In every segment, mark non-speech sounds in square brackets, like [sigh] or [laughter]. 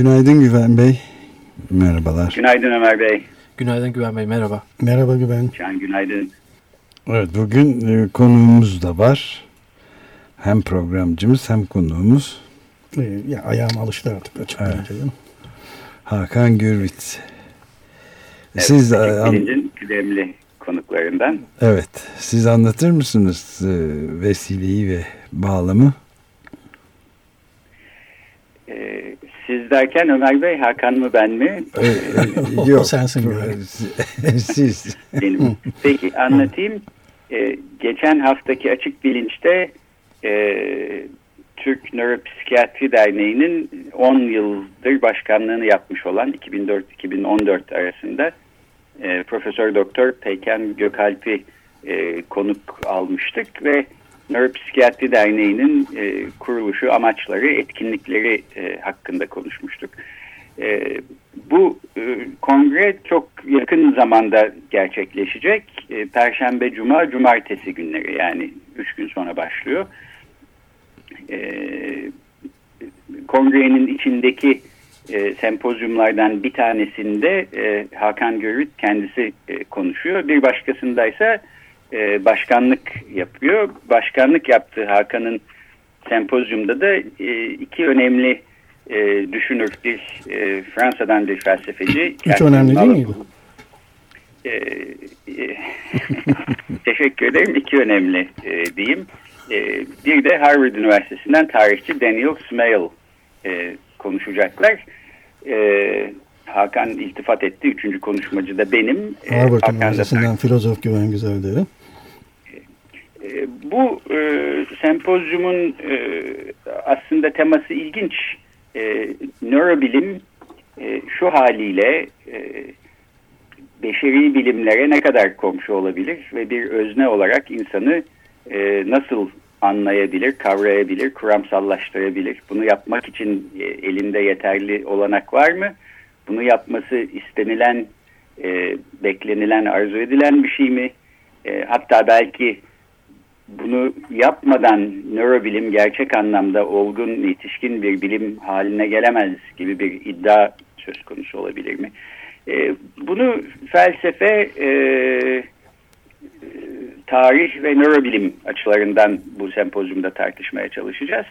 Günaydın Güven Bey. Merhabalar. Günaydın Ömer Bey. Günaydın Güven Bey, merhaba. Merhaba Güven. Can günaydın. Evet, bugün e, konuğumuz da var. Hem programcımız hem konuğumuz. E, ya ayağım alıştı artık açık evet. Hakan Gürvit. Evet, Siz bilincin kıdemli konuklarından. Evet. Siz anlatır mısınız e, vesileyi ve bağlamı? E, siz derken Ömer Bey, Hakan mı ben mi? E, yok. sensin. Siz. Benim. Peki anlatayım. Ee, geçen haftaki açık bilinçte e, Türk Nöropsikiyatri Derneği'nin 10 yıldır başkanlığını yapmış olan 2004-2014 arasında e, Profesör Doktor Peyken Gökalp'i e, konuk almıştık ve Nöropsikiyatri Derneği'nin e, kuruluşu, amaçları, etkinlikleri e, hakkında konuşmuştuk. E, bu e, kongre çok yakın zamanda gerçekleşecek. E, Perşembe, Cuma, Cumartesi günleri yani 3 gün sonra başlıyor. E, kongrenin içindeki e, sempozyumlardan bir tanesinde e, Hakan Görüt kendisi e, konuşuyor. Bir başkasındaysa e, başkanlık yapıyor. Başkanlık yaptığı Hakan'ın sempozyumda da e, iki önemli e, düşünür bir e, Fransa'dan bir felsefeci. Hiç önemli değil miydi? E, e, [laughs] teşekkür ederim. İki önemli e, diyeyim. E, bir de Harvard Üniversitesi'nden tarihçi Daniel Smale e, konuşacaklar. E, Hakan iltifat etti. Üçüncü konuşmacı da benim. Harvard e, Üniversitesi'nden filozof Güven Güzeldere. E, bu e, sempozyumun e, aslında teması ilginç. E, nörobilim e, şu haliyle e, beşeri bilimlere ne kadar komşu olabilir ve bir özne olarak insanı e, nasıl anlayabilir, kavrayabilir, kuramsallaştırabilir. Bunu yapmak için e, elinde yeterli olanak var mı? Bunu yapması istenilen, e, beklenilen, arzu edilen bir şey mi? E, hatta belki bunu yapmadan nörobilim gerçek anlamda olgun, yetişkin bir bilim haline gelemez gibi bir iddia söz konusu olabilir mi? E, bunu felsefe, e, tarih ve nörobilim açılarından bu sempozyumda tartışmaya çalışacağız.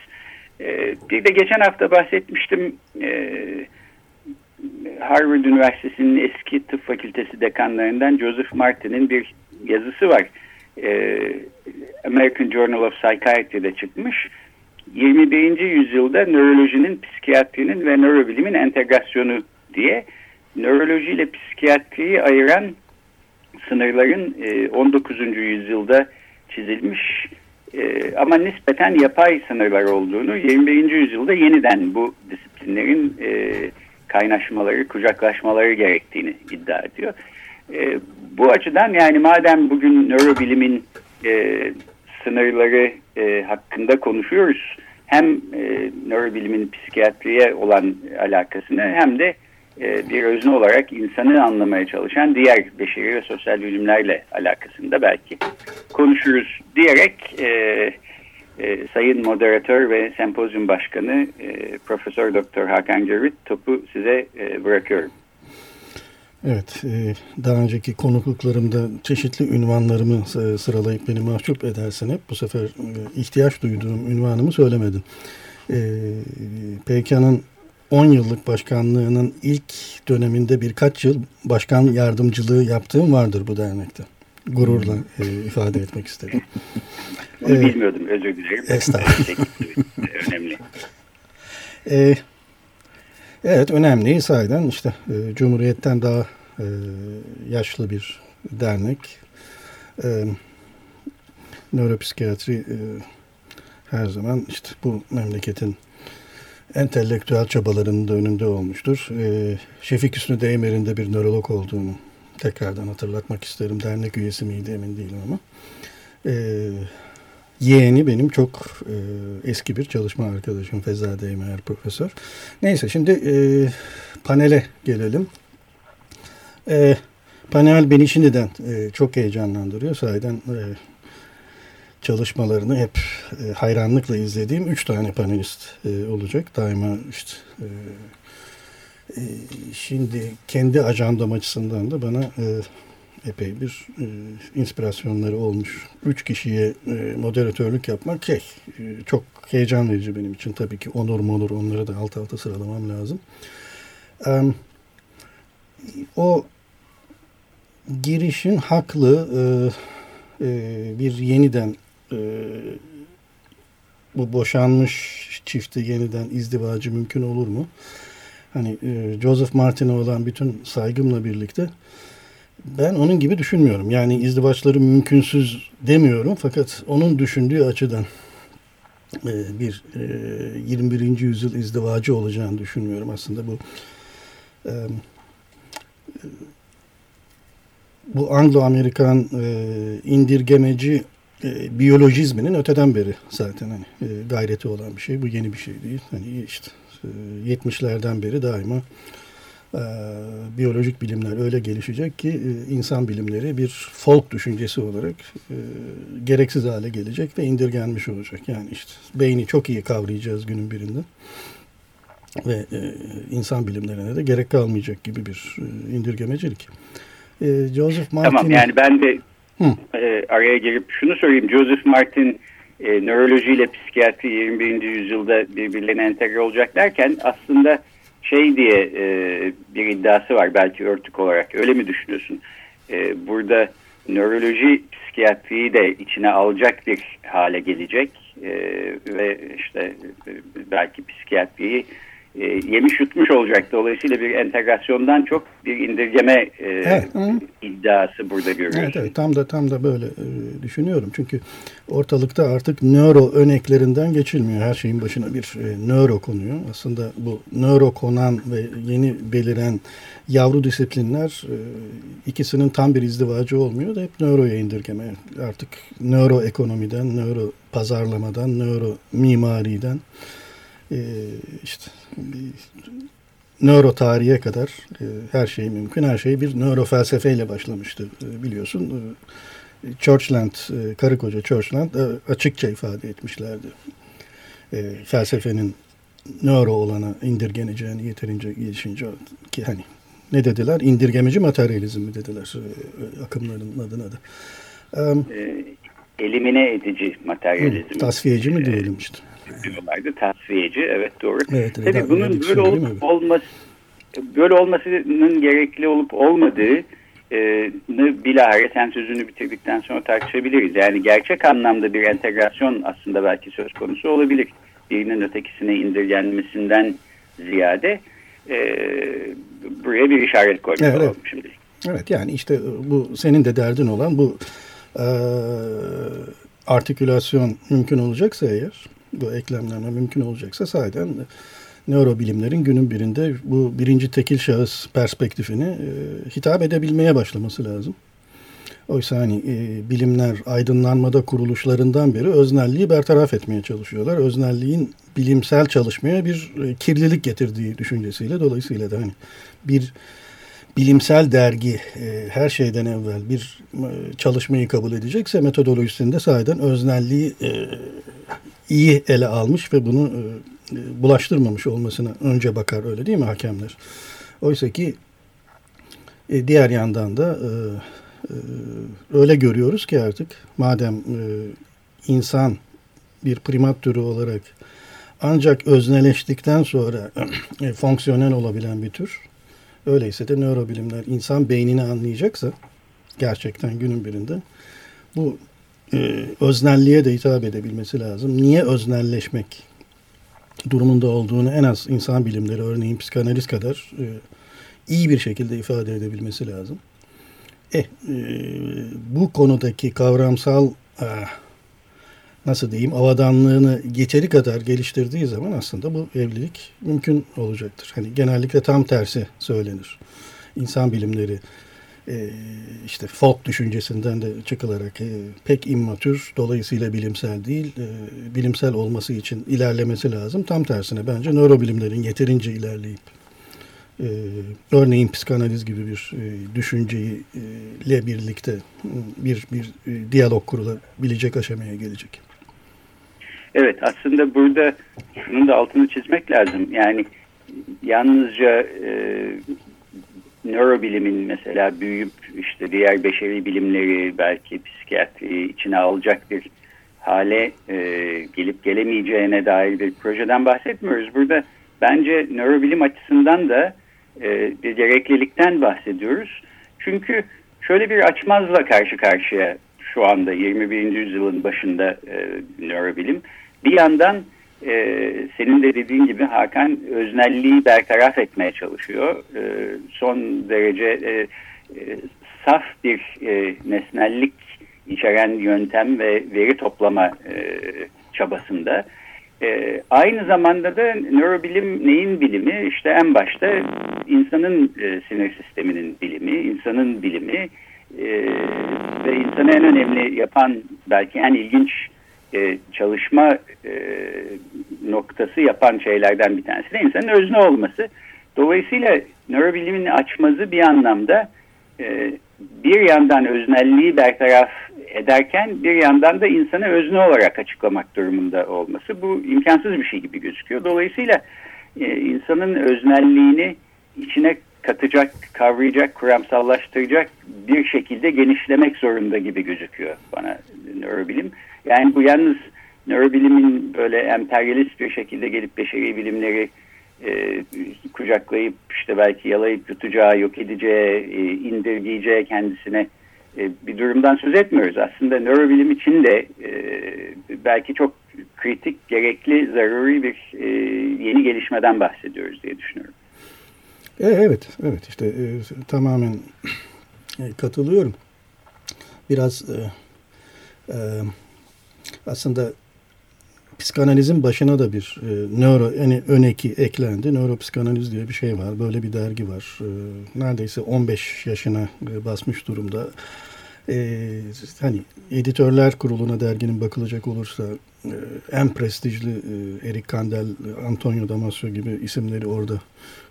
E, bir de geçen hafta bahsetmiştim, e, Harvard Üniversitesi'nin eski tıp fakültesi dekanlarından Joseph Martin'in bir yazısı var e, American Journal of Psychiatry'de çıkmış. 21. yüzyılda nörolojinin, psikiyatrinin ve nörobilimin entegrasyonu diye nöroloji ile psikiyatriyi ayıran sınırların e, 19. yüzyılda çizilmiş e, ama nispeten yapay sınırlar olduğunu 21. yüzyılda yeniden bu disiplinlerin e, kaynaşmaları, kucaklaşmaları gerektiğini iddia ediyor. E, bu açıdan yani madem bugün nörobilimin e, sınırları e, hakkında konuşuyoruz hem e, nörobilimin psikiyatriye olan alakasını hem de e, bir özne olarak insanı anlamaya çalışan diğer beşeri ve sosyal bilimlerle alakasında belki konuşuruz diyerek e, e, Sayın Moderatör ve Sempozyum Başkanı e, Profesör Doktor Hakan Görüt topu size e, bırakıyorum. Evet, e, daha önceki konukluklarımda çeşitli ünvanlarımı e, sıralayıp beni mahcup edersen hep bu sefer e, ihtiyaç duyduğum ünvanımı söylemedim. PKK'nın 10 yıllık başkanlığının ilk döneminde birkaç yıl başkan yardımcılığı yaptığım vardır bu dernekte. Gururla ifade etmek istedim. Bunu bilmiyordum, özür dilerim. Estağfurullah. Önemli. Evet önemli sayeden işte e, Cumhuriyet'ten daha e, yaşlı bir dernek. E, nöropsikiyatri e, her zaman işte bu memleketin entelektüel çabalarının da önünde olmuştur. E, Şefik Hüsnü Değmer'in de bir nörolog olduğunu tekrardan hatırlatmak isterim. Dernek üyesi miydi emin değilim ama. E, yeğeni benim çok e, eski bir çalışma arkadaşım Feza Değmer profesör. Neyse şimdi e, panele gelelim. E, panel beni şimdiden e, çok heyecanlandırıyor. Sahiden e, çalışmalarını hep e, hayranlıkla izlediğim üç tane panelist e, olacak. Daima işte e, e, şimdi kendi ajandam açısından da bana e, epey bir e, inspirasyonları olmuş. Üç kişiye e, moderatörlük yapmak şey, e, çok heyecan verici benim için. Tabii ki onur mu olur onları da alt alta sıralamam lazım. E, o girişin haklı e, e, bir yeniden e, bu boşanmış çifte yeniden izdivacı mümkün olur mu? Hani e, Joseph Martin'e olan bütün saygımla birlikte ben onun gibi düşünmüyorum. Yani izdivaçları mümkünsüz demiyorum fakat onun düşündüğü açıdan e, bir e, 21. yüzyıl izdivacı olacağını düşünmüyorum aslında bu e, bu Anglo-Amerikan e, indirgemeci e, biyolojizminin öteden beri zaten hani e, gayreti olan bir şey. Bu yeni bir şey değil. Hani işte e, 70'lerden beri daima e, biyolojik bilimler öyle gelişecek ki e, insan bilimleri bir folk düşüncesi olarak e, gereksiz hale gelecek ve indirgenmiş olacak. Yani işte beyni çok iyi kavrayacağız günün birinde ve e, insan bilimlerine de gerek kalmayacak gibi bir e, indirgemecilik. E, Joseph Martin... Tamam yani ben de e, araya girip şunu söyleyeyim. Joseph Martin e, nöroloji ile psikiyatri 21. yüzyılda birbirlerine entegre olacak derken aslında şey diye e, bir iddiası var belki örtük olarak. Öyle mi düşünüyorsun? E, burada nöroloji psikiyatriyi de içine alacak bir hale gelecek e, ve işte e, belki psikiyatriyi e, yemiş yutmuş olacak. Dolayısıyla bir entegrasyondan çok bir indirgeme e, evet. iddiası burada görüyoruz. Evet, evet, tam da tam da böyle e, düşünüyorum. Çünkü ortalıkta artık nöro örneklerinden geçilmiyor. Her şeyin başına bir e, nöro konuyor. Aslında bu nöro konan ve yeni beliren yavru disiplinler e, ikisinin tam bir izdivacı olmuyor da hep nöroya indirgeme. Artık nöro ekonomiden, nöro pazarlamadan, nöro mimariden işte nöro tarihe kadar e, her şey mümkün. Her şey bir nöro felsefeyle başlamıştı e, biliyorsun. E, Churchland, karı koca Churchland açıkça ifade etmişlerdi. Felsefenin nöro olana indirgeneceğini yeterince gelişince ki hani ne dediler? İndirgemeci materyalizm mi dediler akımların adına da. Elimine edici materyalizm. Tasfiyeci mi diyelim işte diyorlardı. Tasfiyeci evet doğru. Evet, Tabii bunun böyle olup olması böyle olmasının gerekli olup olmadığı e, bilahare sen sözünü bitirdikten sonra tartışabiliriz. Yani gerçek anlamda bir entegrasyon aslında belki söz konusu olabilir. Birinin ötekisine indirgenmesinden ziyade e, buraya bir işaret koymak evet, evet. şimdi. Evet yani işte bu senin de derdin olan bu e, artikülasyon mümkün olacaksa eğer bu eklemlenme mümkün olacaksa sahiden nörobilimlerin günün birinde bu birinci tekil şahıs perspektifini e, hitap edebilmeye başlaması lazım. Oysa hani e, bilimler aydınlanmada kuruluşlarından beri öznelliği bertaraf etmeye çalışıyorlar. Öznelliğin bilimsel çalışmaya bir e, kirlilik getirdiği düşüncesiyle dolayısıyla da hani bir bilimsel dergi e, her şeyden evvel bir e, çalışmayı kabul edecekse metodolojisinde sahiden öznelliği e, iyi ele almış ve bunu e, e, bulaştırmamış olmasına önce bakar öyle değil mi hakemler? Oysa ki e, diğer yandan da öyle görüyoruz ki artık madem insan bir primat türü olarak ancak özneleştikten sonra [clears throat] fonksiyonel olabilen bir tür. Öyleyse de nörobilimler insan beynini anlayacaksa gerçekten günün birinde bu e, öznelliğe de hitap edebilmesi lazım. Niye öznelleşmek durumunda olduğunu en az insan bilimleri örneğin psikanaliz kadar e, iyi bir şekilde ifade edebilmesi lazım. Eh, e, bu konudaki kavramsal e, nasıl diyeyim avadanlığını yeteri kadar geliştirdiği zaman aslında bu evlilik mümkün olacaktır. Hani genellikle tam tersi söylenir. İnsan bilimleri e, işte folk düşüncesinden de çıkılarak e, pek immatür dolayısıyla bilimsel değil e, bilimsel olması için ilerlemesi lazım. Tam tersine bence nörobilimlerin yeterince ilerleyip örneğin psikanaliz gibi bir düşünceyi ile birlikte bir bir diyalog kurulabilecek aşamaya gelecek. Evet aslında burada şunun da altını çizmek lazım. Yani yalnızca e, nörobilimin mesela büyüyüp işte diğer beşeri bilimleri belki psikiyatri içine alacak bir hale e, gelip gelemeyeceğine dair bir projeden bahsetmiyoruz. Burada bence nörobilim açısından da e, bir gereklilikten bahsediyoruz. Çünkü şöyle bir açmazla karşı karşıya şu anda 21. yüzyılın başında e, nörobilim. Bir yandan e, senin de dediğin gibi Hakan öznelliği bertaraf etmeye çalışıyor. E, son derece e, e, saf bir e, nesnellik içeren yöntem ve veri toplama e, çabasında. E, aynı zamanda da nörobilim neyin bilimi? İşte en başta insanın e, sinir sisteminin bilimi, insanın bilimi e, ve insanı en önemli yapan belki en ilginç e, çalışma e, noktası yapan şeylerden bir tanesi de insanın özne olması. Dolayısıyla nörobilimin açmazı bir anlamda e, bir yandan öznelliği bertaraf ederken bir yandan da insanı özne olarak açıklamak durumunda olması bu imkansız bir şey gibi gözüküyor. Dolayısıyla e, insanın öznelliğini içine katacak, kavrayacak, kuramsallaştıracak bir şekilde genişlemek zorunda gibi gözüküyor bana nörobilim. Yani bu yalnız nörobilimin böyle emperyalist bir şekilde gelip beşeri bilimleri e, kucaklayıp işte belki yalayıp yutacağı, yok edeceği, e, indirgeyeceği kendisine e, bir durumdan söz etmiyoruz. Aslında nörobilim için de e, belki çok kritik, gerekli, zaruri bir e, yeni gelişmeden bahsediyoruz diye düşünüyorum. E, evet, evet işte e, tamamen e, katılıyorum. Biraz e, e, aslında psikanalizin başına da bir e, nöro yani ön eki eklendi. Nöropsikanaliz diye bir şey var. Böyle bir dergi var. E, neredeyse 15 yaşına e, basmış durumda. E, hani editörler kuruluna derginin bakılacak olursa e, en prestijli e, Eric Kandel, Antonio Damasio gibi isimleri orada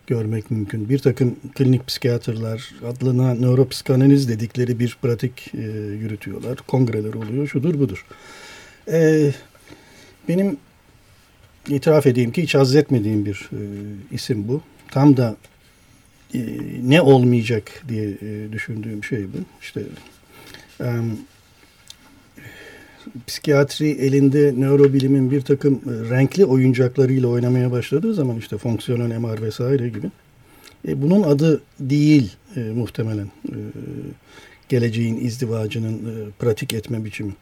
görmek mümkün. Bir takım klinik psikiyatrlar adına nöropsikanaliz dedikleri bir pratik e, yürütüyorlar. Kongreler oluyor, şudur budur. E, benim itiraf edeyim ki hiç haz etmediğim bir e, isim bu. Tam da e, ne olmayacak diye e, düşündüğüm şey bu. İşte e, psikiyatri elinde nörobilimin bir takım e, renkli oyuncaklarıyla oynamaya başladığı zaman işte fonksiyonel MR vesaire gibi. E, bunun adı değil e, muhtemelen e, geleceğin izdivacının e, pratik etme biçimi.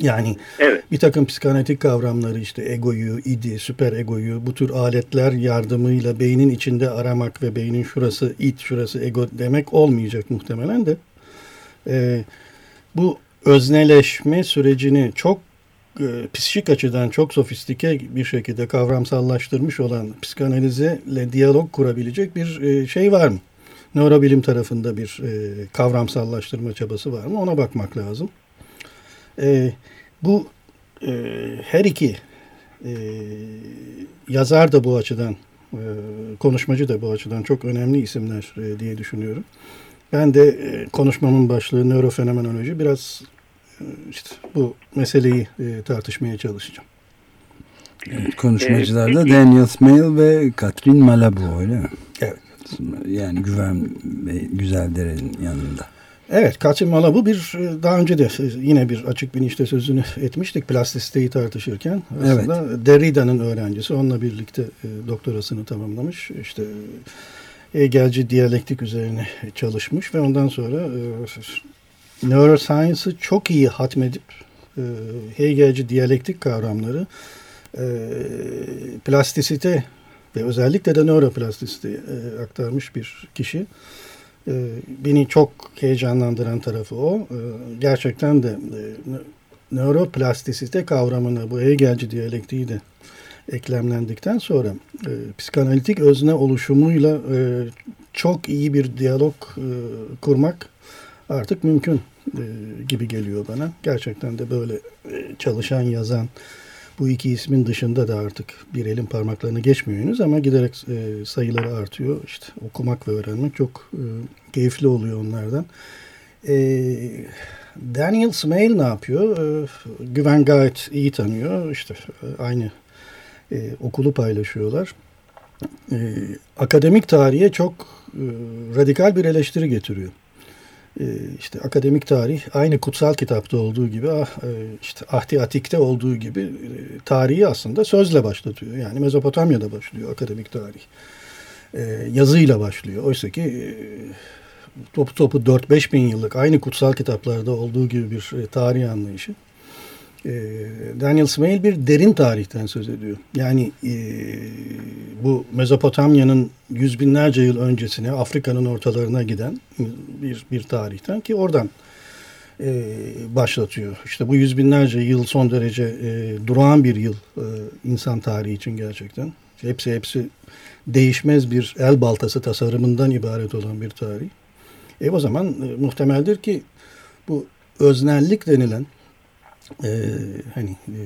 Yani evet. bir takım psikanalitik kavramları işte egoyu, idi, süper egoyu bu tür aletler yardımıyla beynin içinde aramak ve beynin şurası it, şurası ego demek olmayacak muhtemelen de. E, bu özneleşme sürecini çok e, psikik açıdan çok sofistike bir şekilde kavramsallaştırmış olan psikanalizle diyalog kurabilecek bir e, şey var mı? Nörobilim tarafında bir e, kavramsallaştırma çabası var mı? Ona bakmak lazım. E, bu e, her iki e, yazar da bu açıdan, e, konuşmacı da bu açıdan çok önemli isimler e, diye düşünüyorum. Ben de e, konuşmamın başlığı nörofenomenoloji biraz e, işte bu meseleyi e, tartışmaya çalışacağım. Evet, konuşmacılar da Daniel Smale ve Katrin Malabo öyle mi? Evet. Yani Güven ve Güzeldere'nin yanında. Evet, Katrin Malabo bir daha önce de yine bir açık bilinçte sözünü etmiştik plastisiteyi tartışırken. Aslında evet. Derrida'nın öğrencisi. Onunla birlikte doktorasını tamamlamış. İşte Hegelci diyalektik üzerine çalışmış ve ondan sonra e, neuroscience'ı çok iyi hatmedip e, Hegelci diyalektik kavramları e, plastisite ve özellikle de nöroplastisite e, aktarmış bir kişi. E, beni çok heyecanlandıran tarafı o. E, gerçekten de e, nöroplastisite kavramına bu Hegelci diyalektiği de eklemlendikten sonra e, psikanalitik özne oluşumuyla e, çok iyi bir diyalog kurmak artık mümkün gibi geliyor bana. Gerçekten de böyle çalışan, yazan bu iki ismin dışında da artık bir elin parmaklarını geçmiyor henüz ama giderek e, sayıları artıyor. İşte okumak ve öğrenmek çok e, keyifli oluyor onlardan. E, Daniel Smail ne yapıyor? E, Güven gayet iyi tanıyor. İşte e, aynı e, okulu paylaşıyorlar. E, akademik tarihe çok e, radikal bir eleştiri getiriyor. E, işte akademik tarih aynı kutsal kitapta olduğu gibi ah, e, işte Ahdi Atik'te olduğu gibi e, tarihi aslında sözle başlatıyor. Yani Mezopotamya'da başlıyor akademik tarih. E, yazıyla başlıyor. Oysa ki e, topu topu 4-5 bin yıllık aynı kutsal kitaplarda olduğu gibi bir tarih anlayışı. E, Daniel Smail bir derin tarihten söz ediyor. Yani e, bu Mezopotamya'nın yüz binlerce yıl öncesine Afrika'nın ortalarına giden bir, bir tarihten ki oradan e, başlatıyor. İşte bu yüz binlerce yıl son derece e, durağan bir yıl e, insan tarihi için gerçekten. Hepsi hepsi değişmez bir el baltası tasarımından ibaret olan bir tarih. E o zaman e, muhtemeldir ki bu öznellik denilen e, hani e,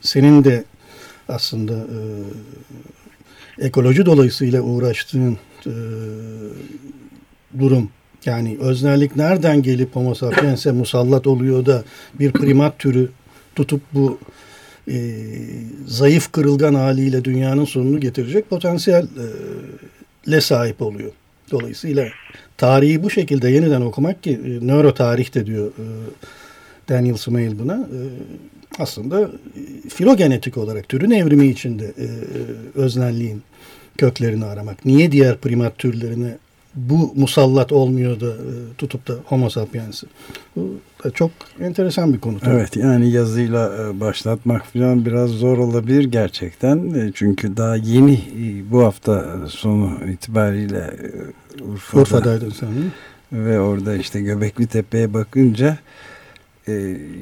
senin de aslında e, ekoloji dolayısıyla uğraştığın e, durum yani öznellik nereden gelip homo sapiens'e musallat oluyor da bir primat türü tutup bu e, zayıf kırılgan haliyle dünyanın sonunu getirecek potansiyelle sahip oluyor. Dolayısıyla tarihi bu şekilde yeniden okumak ki e, nöro tarih de diyor e, Daniel Smail buna e, aslında e, filogenetik olarak türün evrimi içinde öznelliğin köklerini aramak. Niye diğer primat türlerine bu musallat olmuyor da tutup da homo sapiens'i. Bu çok enteresan bir konu. Tabii. Evet yani yazıyla e, başlatmak falan biraz zor olabilir gerçekten. E, çünkü daha yeni bu hafta sonu itibariyle Urfa'da, Urfa'daydın sen. Ve orada işte Göbekli Tepe'ye bakınca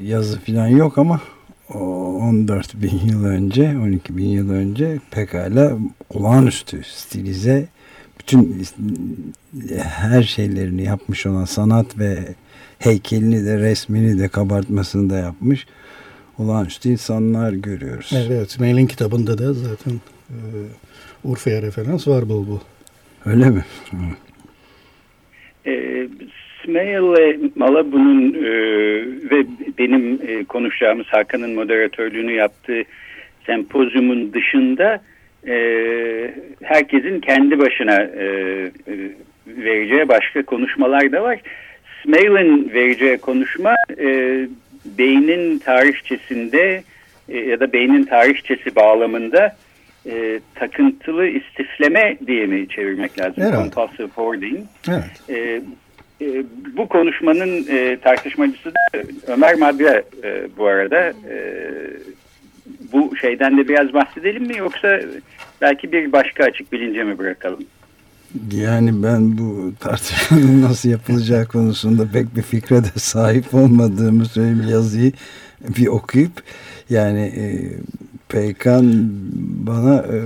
yazı falan yok ama 14 bin yıl önce 12 bin yıl önce pekala olağanüstü stilize bütün her şeylerini yapmış olan sanat ve heykelini de resmini de kabartmasını da yapmış olağanüstü insanlar görüyoruz. Evet, Mail'in kitabında da zaten e, Urfa'ya referans var bol bol. Öyle mi? E, Smail Malabu'nun e, ve benim e, konuşacağımız Hakan'ın moderatörlüğünü yaptığı sempozyumun dışında e, herkesin kendi başına e, e, vereceği başka konuşmalar da var. Smail'in vereceği konuşma e, beynin tarihçesinde e, ya da beynin tarihçesi bağlamında e, takıntılı istifleme diye mi çevirmek lazım? Evet. Compulsive hoarding. Evet. E, e, bu konuşmanın e, tartışmacısı da Ömer Madra e, bu arada. E, bu şeyden de biraz bahsedelim mi yoksa belki bir başka açık bilince mi bırakalım? Yani ben bu tartışmanın [laughs] nasıl yapılacağı konusunda pek bir fikre de sahip olmadığımı söyleyeyim yazıyı bir okuyup yani e, Peykan bana e,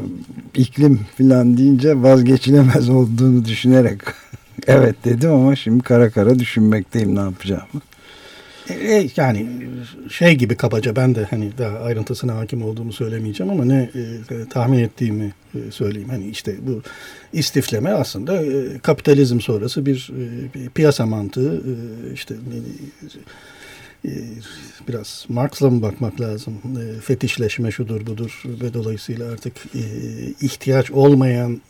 iklim filan deyince vazgeçilemez olduğunu düşünerek [laughs] evet dedim ama şimdi kara kara düşünmekteyim ne yapacağımı. E, yani şey gibi kabaca ben de hani daha ayrıntısına hakim olduğumu söylemeyeceğim ama ne e, tahmin ettiğimi e, söyleyeyim. Hani işte bu istifleme aslında e, kapitalizm sonrası bir, e, bir piyasa mantığı e, işte e, biraz Marx'la mı bakmak lazım? E, fetişleşme şudur budur ve dolayısıyla artık e, ihtiyaç olmayan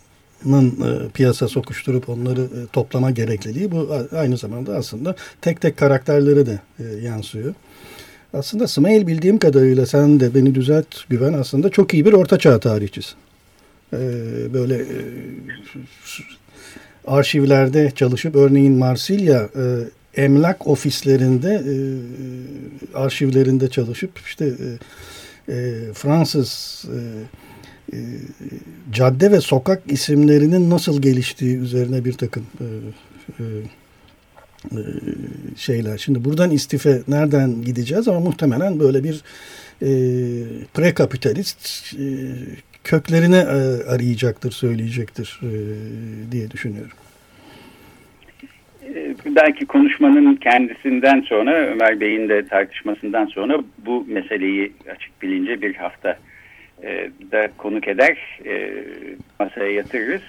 e, piyasa sokuşturup onları e, toplama gerekliliği bu aynı zamanda aslında tek tek karakterlere de e, yansıyor. Aslında Smail bildiğim kadarıyla sen de beni düzelt güven aslında çok iyi bir ortaçağ tarihçisi. Böyle arşivlerde çalışıp örneğin Marsilya emlak ofislerinde arşivlerinde çalışıp işte Fransız e, cadde ve sokak isimlerinin nasıl geliştiği üzerine bir takım e, e, e, şeyler. Şimdi buradan istife nereden gideceğiz ama muhtemelen böyle bir e, prekapitalist e, köklerini e, arayacaktır, söyleyecektir e, diye düşünüyorum. E, belki konuşmanın kendisinden sonra Ömer Bey'in de tartışmasından sonra bu meseleyi açık bilince bir hafta e, da konuk eder e, masaya yatırırız.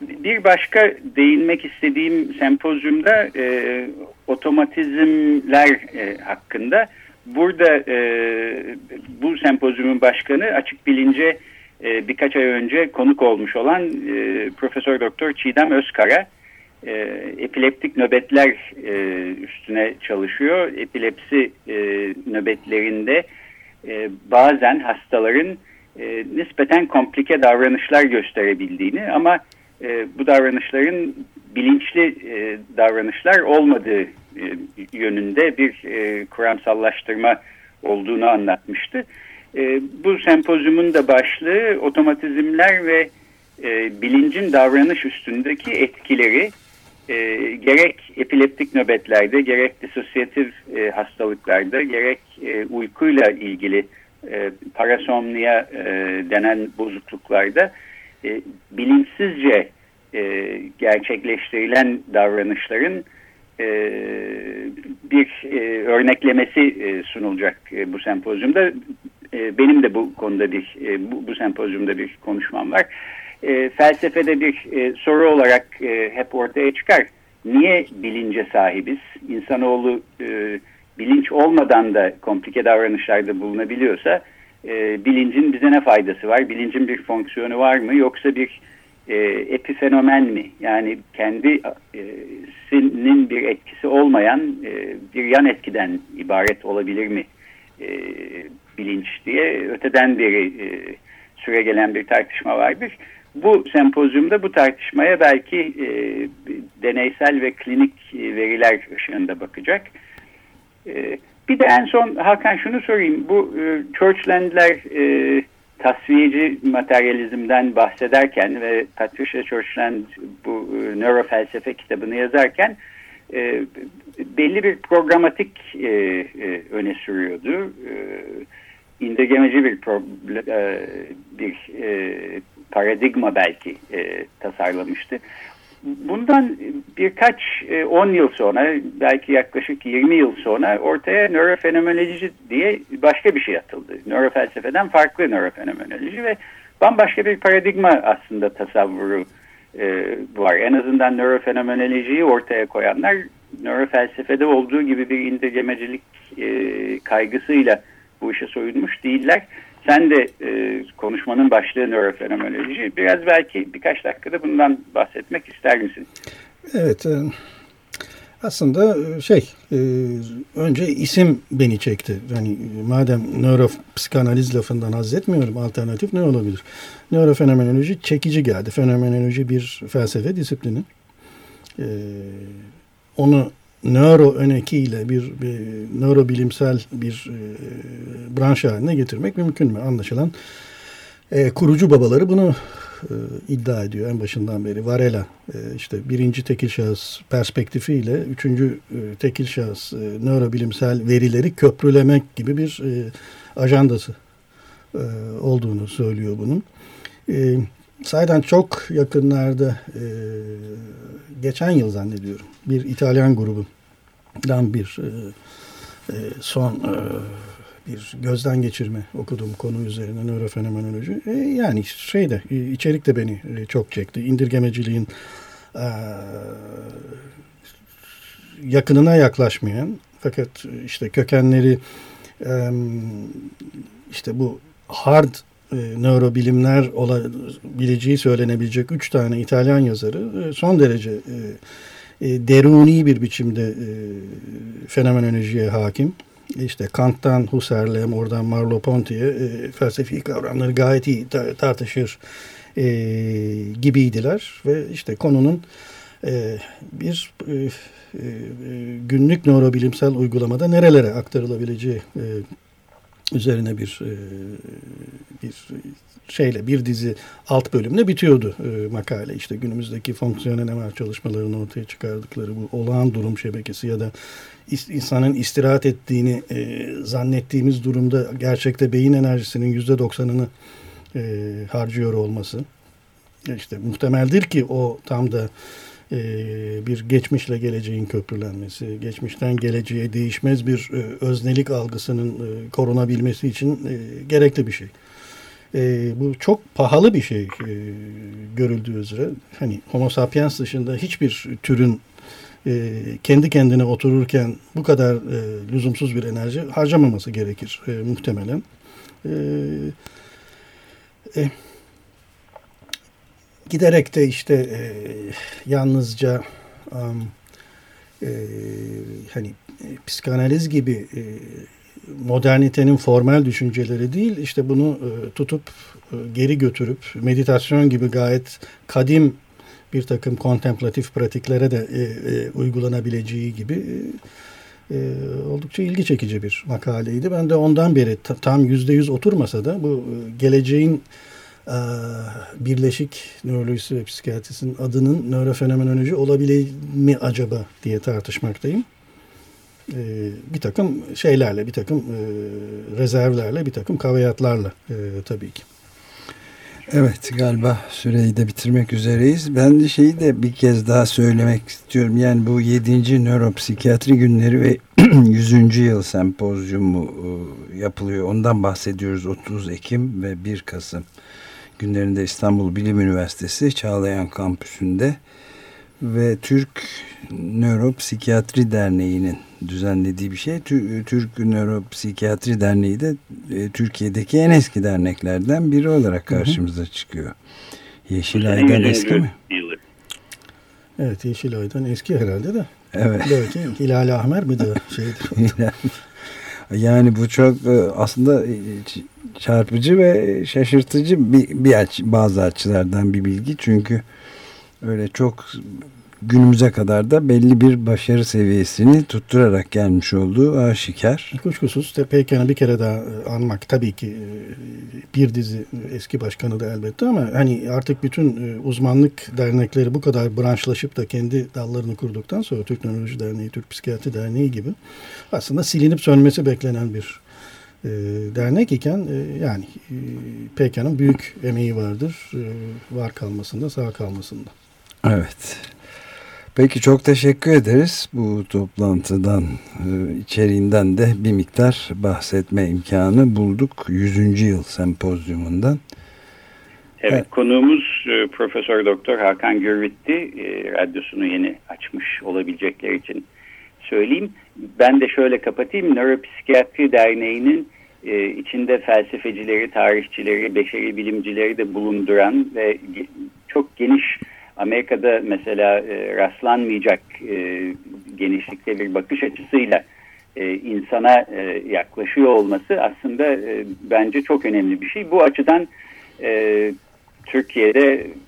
Bir başka değinmek istediğim sempozyumda e, otomatizmler e, hakkında. Burada e, bu sempozyumun başkanı açık bilince e, birkaç ay önce konuk olmuş olan e, Profesör Doktor Çiğdem Özkara e, epileptik nöbetler e, üstüne çalışıyor. Epilepsi e, nöbetlerinde e, bazen hastaların e, nispeten komplike davranışlar gösterebildiğini ama e, bu davranışların bilinçli e, davranışlar olmadığı e, yönünde bir e, kuramsallaştırma olduğunu anlatmıştı. E, bu sempozyumun da başlığı otomatizmler ve e, bilincin davranış üstündeki etkileri e, gerek epileptik nöbetlerde gerek disosyatif e, hastalıklarda gerek e, uykuyla ilgili e, parasomnia e, denen bozukluklarda e, bilinçsizce e, gerçekleştirilen davranışların e, bir e, örneklemesi e, sunulacak e, bu sempozyumda. E, benim de bu konuda bir e, bu, bu sempozyumda bir konuşmam var. E, felsefede bir e, soru olarak e, hep ortaya çıkar. Niye bilince sahibiz? İnsanoğlu e, bilinç olmadan da komplike davranışlarda bulunabiliyorsa e, bilincin bize ne faydası var? Bilincin bir fonksiyonu var mı? Yoksa bir e, epifenomen mi? Yani kendisinin e, bir etkisi olmayan e, bir yan etkiden ibaret olabilir mi e, bilinç diye öteden beri e, süre gelen bir tartışma vardır. Bu sempozyumda bu tartışmaya belki e, deneysel ve klinik veriler ışığında bakacak. E, bir de en son Hakan şunu sorayım. Bu e, Churchland'ler e, tasfiyeci materyalizmden bahsederken ve Patricia Churchland bu e, nörofelsefe kitabını yazarken e, belli bir programatik e, e, öne sürüyordu. E, indirgemeci bir, e, bir e, paradigma belki e, tasarlamıştı. Bundan birkaç e, on yıl sonra belki yaklaşık 20 yıl sonra ortaya nörofenomenoloji diye başka bir şey atıldı. Nörofelsefeden farklı nörofenomenoloji ve bambaşka bir paradigma aslında tasavvuru e, var. En azından nörofenomenolojiyi ortaya koyanlar nörofelsefede olduğu gibi bir indirgemecilik e, kaygısıyla bu işe soyunmuş değiller. Sen de e, konuşmanın başlığı nörofenomenoloji. Biraz belki birkaç dakikada bundan bahsetmek ister misin? Evet. E, aslında e, şey e, önce isim beni çekti. Yani madem nöropsikanaliz lafından haz etmiyorum alternatif ne olabilir? Nörofenomenoloji çekici geldi. Fenomenoloji bir felsefe disiplini. E, onu nöro önekiyle bir, bir nörobilimsel bir e, branş haline getirmek mümkün mü? Anlaşılan e, kurucu babaları bunu e, iddia ediyor en başından beri. Varela e, işte birinci tekil şahıs perspektifiyle üçüncü e, tekil şahıs e, nörobilimsel verileri köprülemek gibi bir e, ajandası e, olduğunu söylüyor bunun. E, sayeden çok yakınlarda e, geçen yıl zannediyorum bir İtalyan grubundan bir e, e, son e, bir gözden geçirme okudum konu üzerine nörofenomenoloji. E, yani şeyde e, içerik de beni e, çok çekti. İndirgemeciliğin e, yakınına yaklaşmayan fakat işte kökenleri e, işte bu hard e, nörobilimler olabileceği söylenebilecek üç tane İtalyan yazarı e, son derece e, e, deruni bir biçimde e, fenomenolojiye hakim. İşte Kant'tan Husserl'e, oradan Merleau-Ponty'ye e, felsefi kavramları gayet iyi tartışır e, gibiydiler. Ve işte konunun bir günlük nörobilimsel uygulamada nerelere aktarılabileceği üzerine bir e, bir şeyle bir dizi alt bölümle bitiyordu e, makale. İşte günümüzdeki fonksiyonel MR çalışmalarını ortaya çıkardıkları bu olağan durum şebekesi ya da insanın istirahat ettiğini e, zannettiğimiz durumda gerçekte beyin enerjisinin yüzde doksanını harcıyor olması. İşte muhtemeldir ki o tam da e, bir geçmişle geleceğin köprülenmesi, geçmişten geleceğe değişmez bir e, öznelik algısının e, korunabilmesi için e, gerekli bir şey. E, bu çok pahalı bir şey e, görüldüğü üzere. Hani Homo sapiens dışında hiçbir türün e, kendi kendine otururken bu kadar e, lüzumsuz bir enerji harcamaması gerekir e, muhtemelen. E, e, giderek de işte e, yalnızca e, hani e, psikanaliz gibi e, modernitenin formal düşünceleri değil işte bunu e, tutup e, geri götürüp meditasyon gibi gayet kadim bir takım kontemplatif pratiklere de e, e, uygulanabileceği gibi e, e, oldukça ilgi çekici bir makaleydi. Ben de ondan beri tam yüzde yüz oturmasa da bu e, geleceğin birleşik nörolojisi ve psikiyatrisinin adının nörofenomenoloji olabilir mi acaba diye tartışmaktayım. E, bir takım şeylerle, bir takım e, rezervlerle, bir takım kaviyatlarla e, tabii ki. Evet galiba süreyi de bitirmek üzereyiz. Ben de şeyi de bir kez daha söylemek istiyorum. Yani bu 7. Nöropsikiyatri günleri ve [clears throat] 100. yıl sempozyumu e, yapılıyor. Ondan bahsediyoruz 30 Ekim ve 1 Kasım günlerinde İstanbul Bilim Üniversitesi Çağlayan Kampüsü'nde ve Türk Nöropsikiyatri Derneği'nin düzenlediği bir şey. Türk Nöropsikiyatri Derneği de e, Türkiye'deki en eski derneklerden biri olarak karşımıza çıkıyor. Yeşilay'dan eski mi? Evet Yeşilay'dan eski herhalde de. Evet. Belki Hilal Ahmer mi de [laughs] şeydir. yani bu çok e, aslında e, çarpıcı ve şaşırtıcı bir, bir aç, bazı açılardan bir bilgi. Çünkü öyle çok günümüze kadar da belli bir başarı seviyesini tutturarak gelmiş olduğu aşikar. Kuşkusuz Peykan'ı bir kere daha e, anmak tabii ki e, bir dizi eski başkanı da elbette ama hani artık bütün e, uzmanlık dernekleri bu kadar branşlaşıp da kendi dallarını kurduktan sonra Türk Nöroloji Derneği, Türk Psikiyatri Derneği gibi aslında silinip sönmesi beklenen bir dernek iken yani e, büyük emeği vardır var kalmasında sağ kalmasında. Evet. Peki çok teşekkür ederiz. Bu toplantıdan, e, içeriğinden de bir miktar bahsetme imkanı bulduk. 100. yıl sempozyumundan. Evet, evet. konuğumuz e, Profesör Doktor Hakan Gürvitti. E, radyosunu yeni açmış olabilecekler için söyleyeyim. Ben de şöyle kapatayım. Nöropsikiyatri Derneği'nin içinde felsefecileri, tarihçileri, beşeri bilimcileri de bulunduran ve çok geniş Amerika'da mesela e, rastlanmayacak e, genişlikte bir bakış açısıyla e, insana e, yaklaşıyor olması aslında e, bence çok önemli bir şey. Bu açıdan e, Türkiye'de e,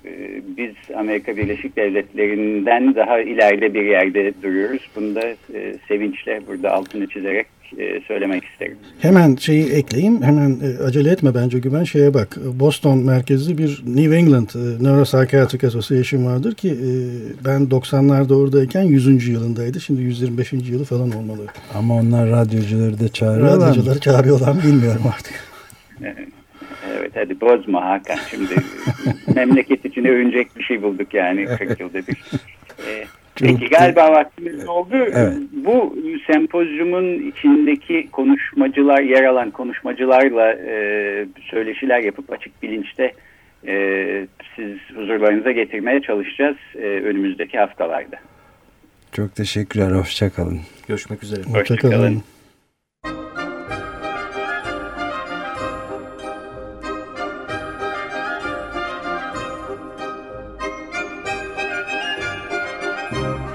biz Amerika Birleşik Devletleri'nden daha ileride bir yerde duruyoruz. Bunu da e, sevinçle burada altını çizerek e, söylemek isterim. Hemen şeyi ekleyeyim. Hemen e, acele etme bence Güven. Şeye bak. Boston merkezli bir New England e, Neuropsychiatric Association vardır ki e, ben 90'larda oradayken 100. yılındaydı. Şimdi 125. yılı falan olmalı. Ama onlar radyocuları da çağırıyorlar Radyocuları mı? çağırıyorlar mı bilmiyorum artık. Evet hadi bozma Hakan. Şimdi [laughs] memleket için övünecek bir şey bulduk yani 40 yılda bir. [laughs] Ee, Peki galiba vaktimiz oldu. Evet. Bu sempozyumun içindeki konuşmacılar, yer alan konuşmacılarla e, söyleşiler yapıp açık bilinçte e, siz huzurlarınıza getirmeye çalışacağız e, önümüzdeki haftalarda. Çok teşekkürler. Hoşçakalın. Görüşmek üzere. Hoşçakalın. Hoşça